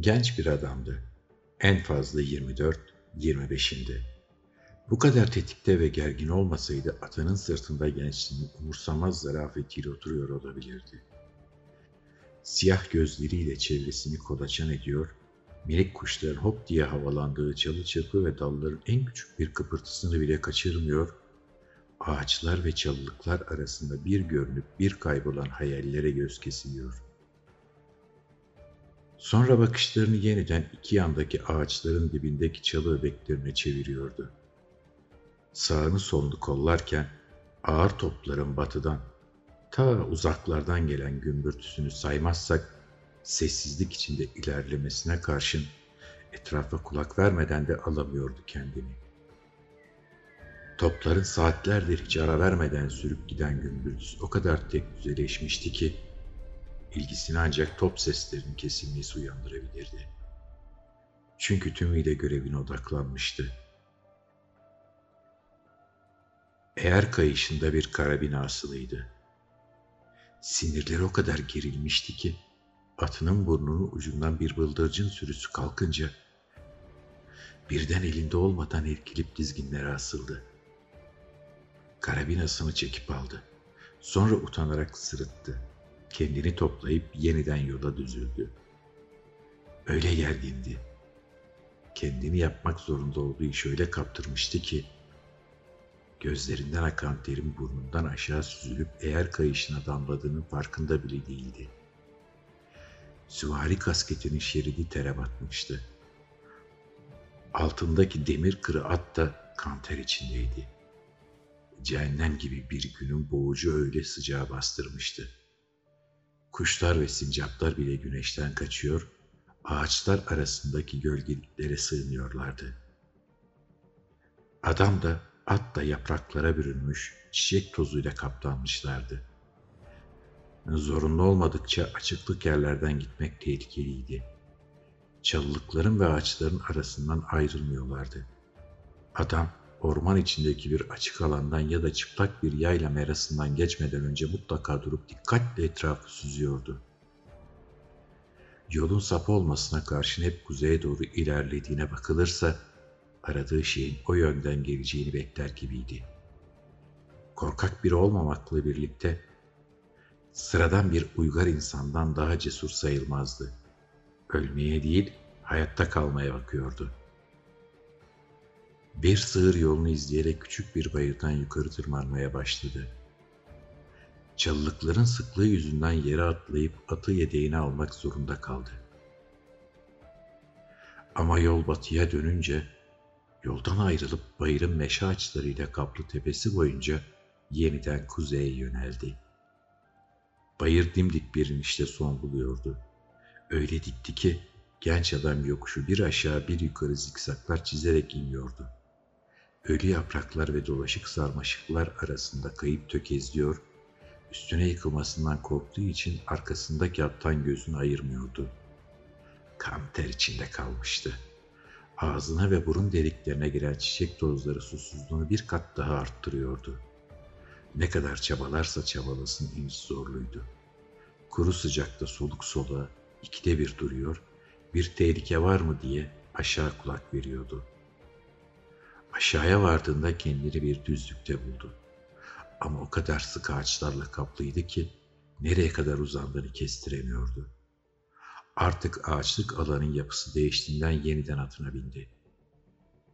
Genç bir adamdı. En fazla 24-25'inde. Bu kadar tetikte ve gergin olmasaydı atanın sırtında gençliğinin umursamaz zarafetiyle oturuyor olabilirdi. Siyah gözleriyle çevresini kolaçan ediyor, minik kuşların hop diye havalandığı çalı çırpı ve dalların en küçük bir kıpırtısını bile kaçırmıyor, ağaçlar ve çalılıklar arasında bir görünüp bir kaybolan hayallere göz kesiliyor. Sonra bakışlarını yeniden iki yandaki ağaçların dibindeki çalı öbeklerine çeviriyordu. Sağını solunu kollarken ağır topların batıdan, ta uzaklardan gelen gümbürtüsünü saymazsak, sessizlik içinde ilerlemesine karşın etrafa kulak vermeden de alamıyordu kendini. Topların saatlerdir hiç ara vermeden sürüp giden gümbürtüsü o kadar tek düzeleşmişti ki, ilgisini ancak top seslerinin kesilmesi uyandırabilirdi. Çünkü tümüyle görevine odaklanmıştı. Eğer kayışında bir karabina asılıydı. Sinirleri o kadar gerilmişti ki atının burnunun ucundan bir bıldırcın sürüsü kalkınca birden elinde olmadan erkilip dizginlere asıldı. Karabinasını çekip aldı. Sonra utanarak sırıttı. Kendini toplayıp yeniden yola düzüldü. Öyle gergindi. Kendini yapmak zorunda olduğu işi öyle kaptırmıştı ki gözlerinden akan terin burnundan aşağı süzülüp eğer kayışına damladığının farkında bile değildi. Süvari kasketinin şeridi tere batmıştı. Altındaki demir kırı at da kanter içindeydi. Cehennem gibi bir günün boğucu öyle sıcağı bastırmıştı. Kuşlar ve sincaplar bile güneşten kaçıyor, ağaçlar arasındaki gölgeliklere sığınıyorlardı. Adam da at da yapraklara bürünmüş, çiçek tozuyla kaplanmışlardı. Zorunlu olmadıkça açıklık yerlerden gitmek tehlikeliydi. Çalılıkların ve ağaçların arasından ayrılmıyorlardı. Adam orman içindeki bir açık alandan ya da çıplak bir yayla merasından geçmeden önce mutlaka durup dikkatle etrafı süzüyordu. Yolun sapı olmasına karşın hep kuzeye doğru ilerlediğine bakılırsa aradığı şeyin o yönden geleceğini bekler gibiydi. Korkak biri olmamakla birlikte sıradan bir uygar insandan daha cesur sayılmazdı. Ölmeye değil, hayatta kalmaya bakıyordu. Bir sığır yolunu izleyerek küçük bir bayırdan yukarı tırmanmaya başladı. Çalılıkların sıklığı yüzünden yere atlayıp atı yedeğine almak zorunda kaldı. Ama yol batıya dönünce yoldan ayrılıp bayırın meşe ağaçlarıyla kaplı tepesi boyunca yeniden kuzeye yöneldi. Bayır dimdik bir inişte son buluyordu. Öyle dikti ki genç adam yokuşu bir aşağı bir yukarı zikzaklar çizerek iniyordu. Ölü yapraklar ve dolaşık sarmaşıklar arasında kayıp tökezliyor, üstüne yıkılmasından korktuğu için arkasındaki attan gözünü ayırmıyordu. Kan ter içinde kalmıştı. Ağzına ve burun deliklerine giren çiçek tozları susuzluğunu bir kat daha arttırıyordu. Ne kadar çabalarsa çabalasın iniş zorluydu. Kuru sıcakta soluk soluğa ikide bir duruyor, bir tehlike var mı diye aşağı kulak veriyordu.'' Aşağıya vardığında kendini bir düzlükte buldu. Ama o kadar sık ağaçlarla kaplıydı ki nereye kadar uzandığını kestiremiyordu. Artık ağaçlık alanın yapısı değiştiğinden yeniden atına bindi.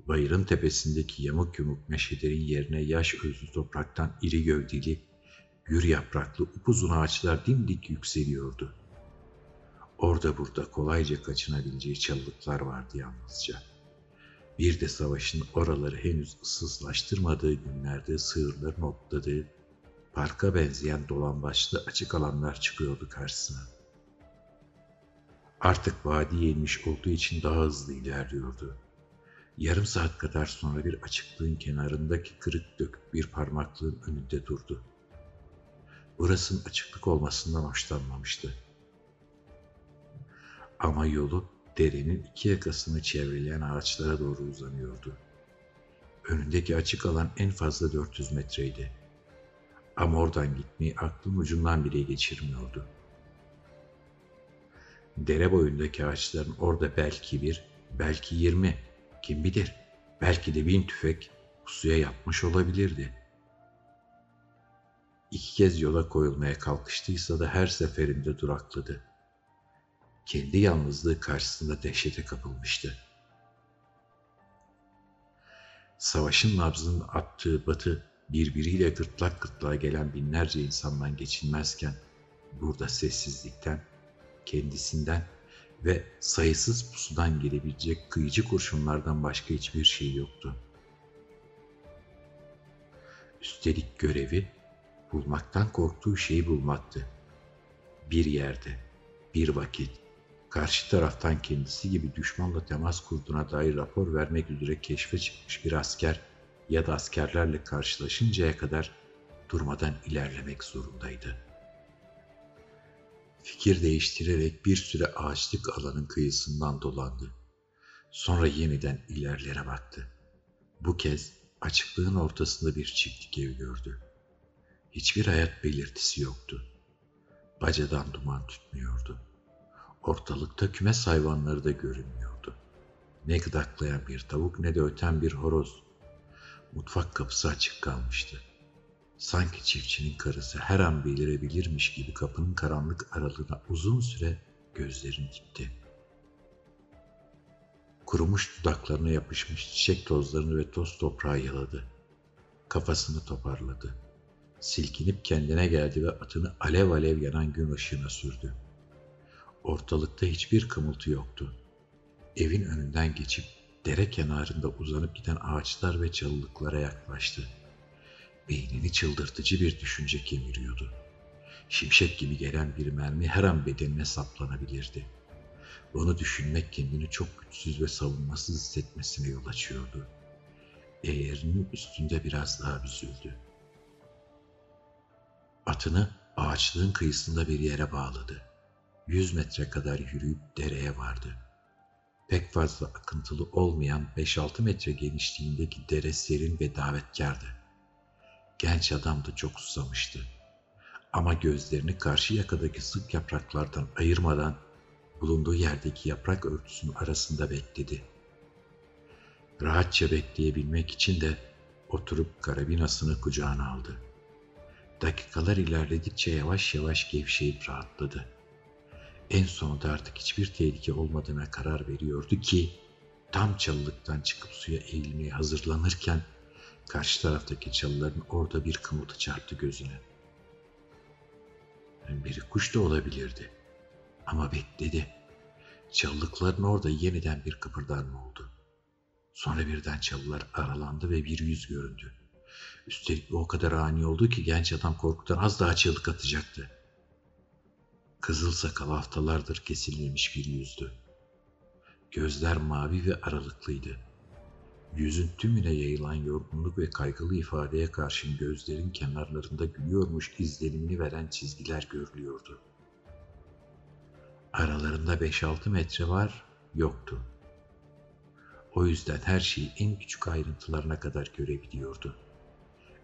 Bayırın tepesindeki yamuk yumuk meşelerin yerine yaş özlü topraktan iri gövdeli, gür yapraklı upuzun ağaçlar dimdik yükseliyordu. Orada burada kolayca kaçınabileceği çalılıklar vardı yalnızca.'' Bir de savaşın oraları henüz ıssızlaştırmadığı günlerde sığırların otladığı, parka benzeyen dolambaçlı açık alanlar çıkıyordu karşısına. Artık vadiye inmiş olduğu için daha hızlı ilerliyordu. Yarım saat kadar sonra bir açıklığın kenarındaki kırık dökük bir parmaklığın önünde durdu. Burasının açıklık olmasından hoşlanmamıştı. Ama yolu derenin iki yakasını çevreleyen ağaçlara doğru uzanıyordu. Önündeki açık alan en fazla 400 metreydi. Ama oradan gitmeyi aklın ucundan bile geçirmiyordu. Dere boyundaki ağaçların orada belki bir, belki yirmi, kim bilir, belki de bin tüfek pusuya yatmış olabilirdi. İki kez yola koyulmaya kalkıştıysa da her seferinde durakladı. Kendi yalnızlığı karşısında dehşete kapılmıştı. Savaşın nabzının attığı batı birbiriyle gırtlak gırtlağa gelen binlerce insandan geçilmezken burada sessizlikten, kendisinden ve sayısız pusudan gelebilecek kıyıcı kurşunlardan başka hiçbir şey yoktu. Üstelik görevi bulmaktan korktuğu şeyi bulmaktı. Bir yerde, bir vakit, karşı taraftan kendisi gibi düşmanla temas kurduğuna dair rapor vermek üzere keşfe çıkmış bir asker ya da askerlerle karşılaşıncaya kadar durmadan ilerlemek zorundaydı. Fikir değiştirerek bir süre ağaçlık alanın kıyısından dolandı. Sonra yeniden ilerlere baktı. Bu kez açıklığın ortasında bir çiftlik ev gördü. Hiçbir hayat belirtisi yoktu. Bacadan duman tutmuyordu. Ortalıkta kümes hayvanları da görünmüyordu. Ne gıdaklayan bir tavuk ne de öten bir horoz. Mutfak kapısı açık kalmıştı. Sanki çiftçinin karısı her an belirebilirmiş gibi kapının karanlık aralığına uzun süre gözlerini dikti. Kurumuş dudaklarına yapışmış çiçek tozlarını ve toz toprağı yaladı. Kafasını toparladı. Silkinip kendine geldi ve atını alev alev yanan gün ışığına sürdü. Ortalıkta hiçbir kımıltı yoktu. Evin önünden geçip dere kenarında uzanıp giden ağaçlar ve çalılıklara yaklaştı. Beynini çıldırtıcı bir düşünce kemiriyordu. Şimşek gibi gelen bir mermi her an bedenine saplanabilirdi. Onu düşünmek kendini çok güçsüz ve savunmasız hissetmesine yol açıyordu. Eğerinin üstünde biraz daha büzüldü. Atını ağaçlığın kıyısında bir yere bağladı. Yüz metre kadar yürüyüp dereye vardı. Pek fazla akıntılı olmayan 5-6 metre genişliğindeki dere serin ve davetkardı. Genç adam da çok susamıştı. Ama gözlerini karşı yakadaki sık yapraklardan ayırmadan bulunduğu yerdeki yaprak örtüsünün arasında bekledi. Rahatça bekleyebilmek için de oturup karabinasını kucağına aldı. Dakikalar ilerledikçe yavaş yavaş gevşeyip rahatladı. En sonunda artık hiçbir tehlike olmadığına karar veriyordu ki tam çalılıktan çıkıp suya eğilmeye hazırlanırken karşı taraftaki çalıların orada bir kımıltı çarptı gözüne. Bir kuş da olabilirdi. Ama bekledi. Çalılıkların orada yeniden bir kıpırdanma oldu. Sonra birden çalılar aralandı ve bir yüz göründü. Üstelik o kadar ani oldu ki genç adam korkudan az daha çığlık atacaktı. Kızıl sakal haftalardır kesilmemiş bir yüzdü. Gözler mavi ve aralıklıydı. Yüzün tümüne yayılan yorgunluk ve kaygılı ifadeye karşın gözlerin kenarlarında gülüyormuş izlenimini veren çizgiler görülüyordu. Aralarında 5-6 metre var, yoktu. O yüzden her şeyi en küçük ayrıntılarına kadar görebiliyordu.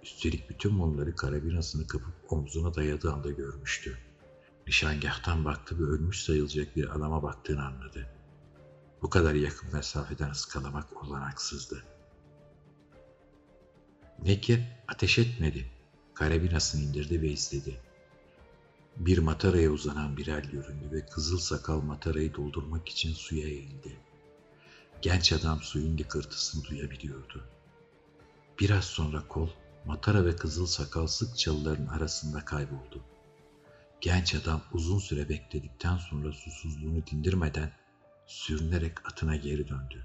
Üstelik bütün bunları karabinasını kapıp omzuna dayadığı anda görmüştü. Nişangahtan baktı ve ölmüş sayılacak bir adama baktığını anladı. Bu kadar yakın mesafeden ıskalamak olanaksızdı. Nekir ateş etmedi. Karabinasını indirdi ve izledi. Bir mataraya uzanan bir el göründü ve kızıl sakal matarayı doldurmak için suya eğildi. Genç adam suyun lıkırtısını duyabiliyordu. Biraz sonra kol, matara ve kızıl sakal sık çalıların arasında kayboldu. Genç adam uzun süre bekledikten sonra susuzluğunu dindirmeden sürünerek atına geri döndü.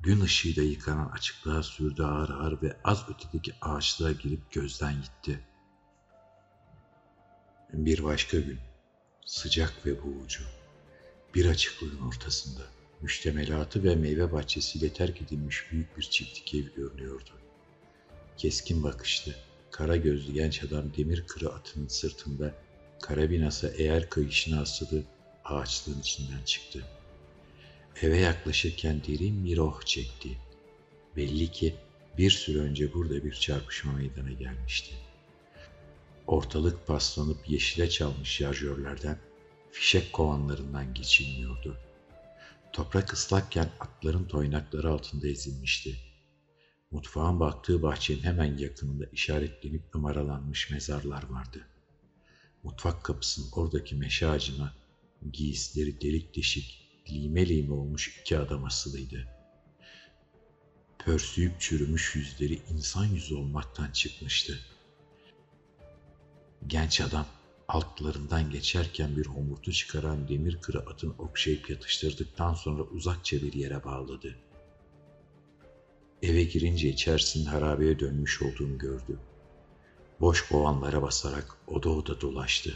Gün ışığıyla yıkanan açıklığa sürdü ağır ağır ve az ötedeki ağaçlığa girip gözden gitti. Bir başka gün, sıcak ve boğucu, bir açıklığın ortasında, müştemelatı ve meyve bahçesiyle terk edilmiş büyük bir çiftlik ev görünüyordu. Keskin bakışlı, kara gözlü genç adam demir kırı atının sırtında karabinası eğer kayışına asılı ağaçlığın içinden çıktı. Eve yaklaşırken derin bir oh çekti. Belli ki bir süre önce burada bir çarpışma meydana gelmişti. Ortalık paslanıp yeşile çalmış şarjörlerden fişek kovanlarından geçilmiyordu. Toprak ıslakken atların toynakları altında ezilmişti. Mutfağın baktığı bahçenin hemen yakınında işaretlenip numaralanmış mezarlar vardı. Mutfak kapısının oradaki meşe ağacına giysileri delik deşik, lime lime olmuş iki adam asılıydı. Pörsüyüp çürümüş yüzleri insan yüzü olmaktan çıkmıştı. Genç adam altlarından geçerken bir homurtu çıkaran demir kıra atın okşayıp yatıştırdıktan sonra uzakça bir yere bağladı. Eve girince içerisinin harabeye dönmüş olduğunu gördü. Boş kovanlara basarak oda oda dolaştı.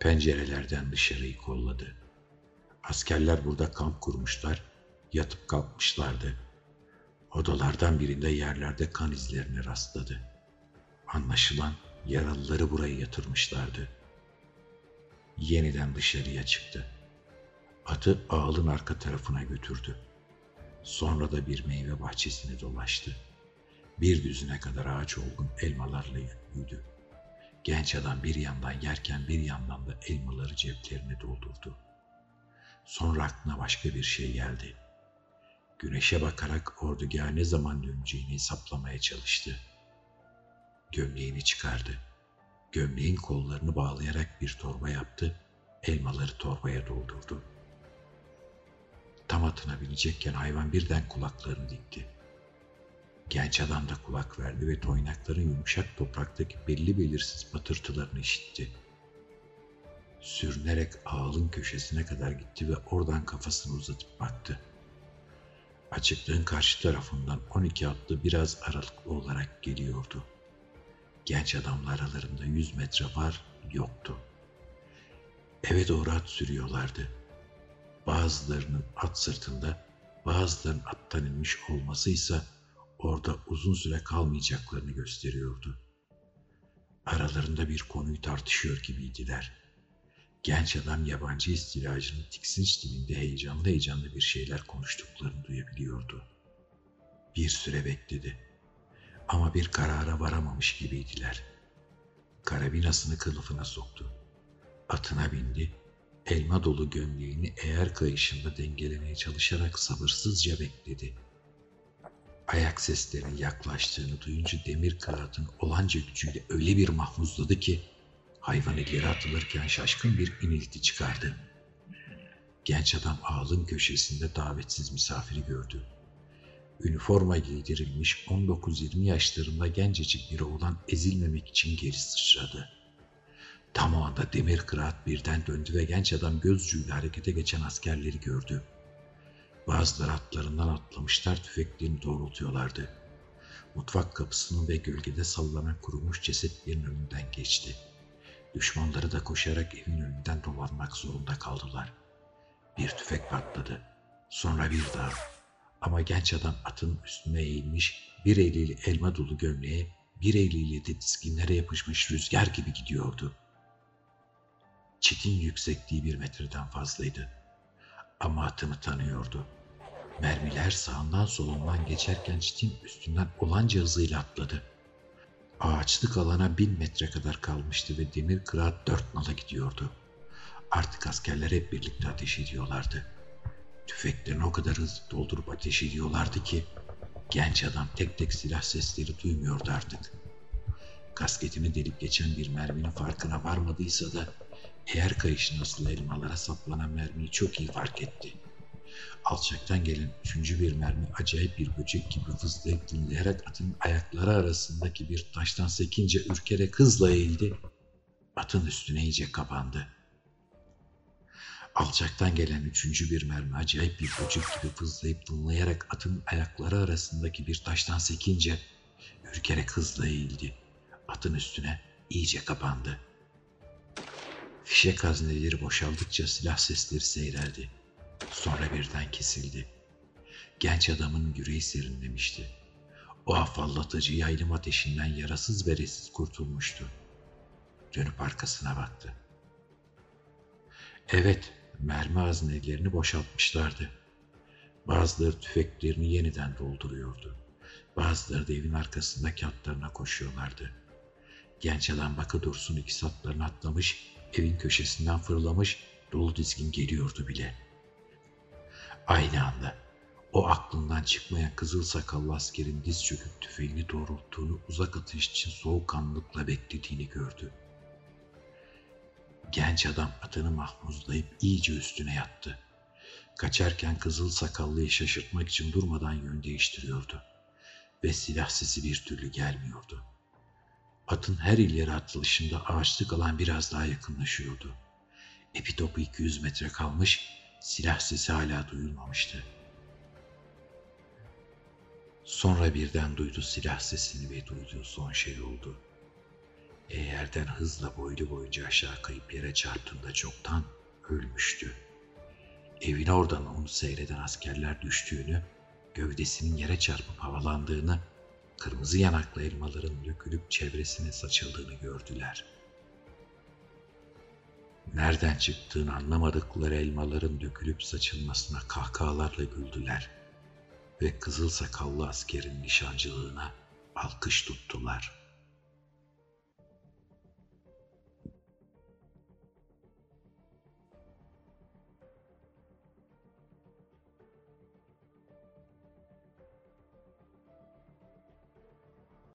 Pencerelerden dışarıyı kolladı. Askerler burada kamp kurmuşlar, yatıp kalkmışlardı. Odalardan birinde yerlerde kan izlerine rastladı. Anlaşılan yaralıları buraya yatırmışlardı. Yeniden dışarıya çıktı. Atı ağılın arka tarafına götürdü. Sonra da bir meyve bahçesini dolaştı. Bir düzine kadar ağaç olgun elmalarla yüklüydü. Genç adam bir yandan yerken bir yandan da elmaları ceplerine doldurdu. Sonra aklına başka bir şey geldi. Güneşe bakarak ordugaha ne zaman döneceğini hesaplamaya çalıştı. Gömleğini çıkardı. Gömleğin kollarını bağlayarak bir torba yaptı, elmaları torbaya doldurdu. Tam atına binecekken hayvan birden kulaklarını dikti. Genç adam da kulak verdi ve toynakların yumuşak topraktaki belli belirsiz patırtılarını işitti. Sürünerek ağılın köşesine kadar gitti ve oradan kafasını uzatıp baktı. Açıklığın karşı tarafından 12 atlı biraz aralıklı olarak geliyordu. Genç adamla aralarında 100 metre var yoktu. Eve doğru at sürüyorlardı. Bazılarının at sırtında, bazılarının attan inmiş olması ise orada uzun süre kalmayacaklarını gösteriyordu. Aralarında bir konuyu tartışıyor gibiydiler. Genç adam yabancı istilacının tiksinç dilinde heyecanlı heyecanlı bir şeyler konuştuklarını duyabiliyordu. Bir süre bekledi. Ama bir karara varamamış gibiydiler. Karabinasını kılıfına soktu. Atına bindi. Elma dolu gömleğini eğer kayışında dengelemeye çalışarak sabırsızca bekledi.'' Ayak seslerinin yaklaştığını duyunca demir kağıtın olanca gücüyle öyle bir mahmuzladı ki hayvan ileri atılırken şaşkın bir inilti çıkardı. Genç adam ağlın köşesinde davetsiz misafiri gördü. Üniforma giydirilmiş 19-20 yaşlarında gencecik bir oğlan ezilmemek için geri sıçradı. Tam o anda demir kıraat birden döndü ve genç adam göz harekete geçen askerleri gördü. Bazıları atlarından atlamışlar tüfeklerini doğrultuyorlardı. Mutfak kapısının ve gölgede sallanan kurumuş cesetlerin önünden geçti. Düşmanları da koşarak evin önünden dolanmak zorunda kaldılar. Bir tüfek patladı. Sonra bir daha. Ama genç adam atın üstüne eğilmiş, bir eliyle elma dolu gömleğe, bir eliyle de dizginlere yapışmış rüzgar gibi gidiyordu. Çitin yüksekliği bir metreden fazlaydı. Ama atını tanıyordu. Mermiler sağından solundan geçerken çitin üstünden olanca hızıyla atladı. Ağaçlık alana bin metre kadar kalmıştı ve demir kıraat dört nala gidiyordu. Artık askerler hep birlikte ateş ediyorlardı. Tüfeklerini o kadar hızlı doldurup ateş ediyorlardı ki genç adam tek tek silah sesleri duymuyordu artık. Kasketini delip geçen bir merminin farkına varmadıysa da eğer kayışın asılı elmalara saplanan mermiyi çok iyi fark etti. Alçaktan gelen üçüncü bir mermi acayip bir böcek gibi vızlayıp dinleyerek atın ayakları arasındaki bir taştan sekince ürkerek hızla eğildi. Atın üstüne iyice kapandı. Alçaktan gelen üçüncü bir mermi acayip bir böcek gibi vızlayıp dinleyerek atın ayakları arasındaki bir taştan sekince ürkerek hızla eğildi. Atın üstüne iyice kapandı. Fişek hazneleri boşaldıkça silah sesleri seyreldi. Sonra birden kesildi. Genç adamın yüreği serinlemişti. O afallatıcı yaylım ateşinden yarasız beresiz kurtulmuştu. Dönüp arkasına baktı. Evet, mermi haznelerini boşaltmışlardı. Bazıları tüfeklerini yeniden dolduruyordu. Bazıları da evin arkasındaki atlarına koşuyorlardı. Genç adam bakı dursun iki satlarını atlamış, evin köşesinden fırlamış dolu dizgin geliyordu bile. Aynı anda o aklından çıkmayan kızıl sakallı askerin diz çöküp tüfeğini doğrulttuğunu uzak atış için soğukkanlılıkla beklediğini gördü. Genç adam atını mahmuzlayıp iyice üstüne yattı. Kaçarken kızıl sakallıyı şaşırtmak için durmadan yön değiştiriyordu. Ve silah sesi bir türlü gelmiyordu. Atın her ileri atılışında ağaçlık alan biraz daha yakınlaşıyordu. Epi topu 200 metre kalmış, silah sesi hala duyulmamıştı. Sonra birden duydu silah sesini ve duyduğu son şey oldu. Eğerden hızla boylu boyunca aşağı kayıp yere çarptığında çoktan ölmüştü. Evin oradan onu seyreden askerler düştüğünü, gövdesinin yere çarpıp havalandığını, kırmızı yanaklı elmaların dökülüp çevresine saçıldığını gördüler. Nereden çıktığını anlamadıkları elmaların dökülüp saçılmasına kahkahalarla güldüler ve kızıl sakallı askerin nişancılığına alkış tuttular.''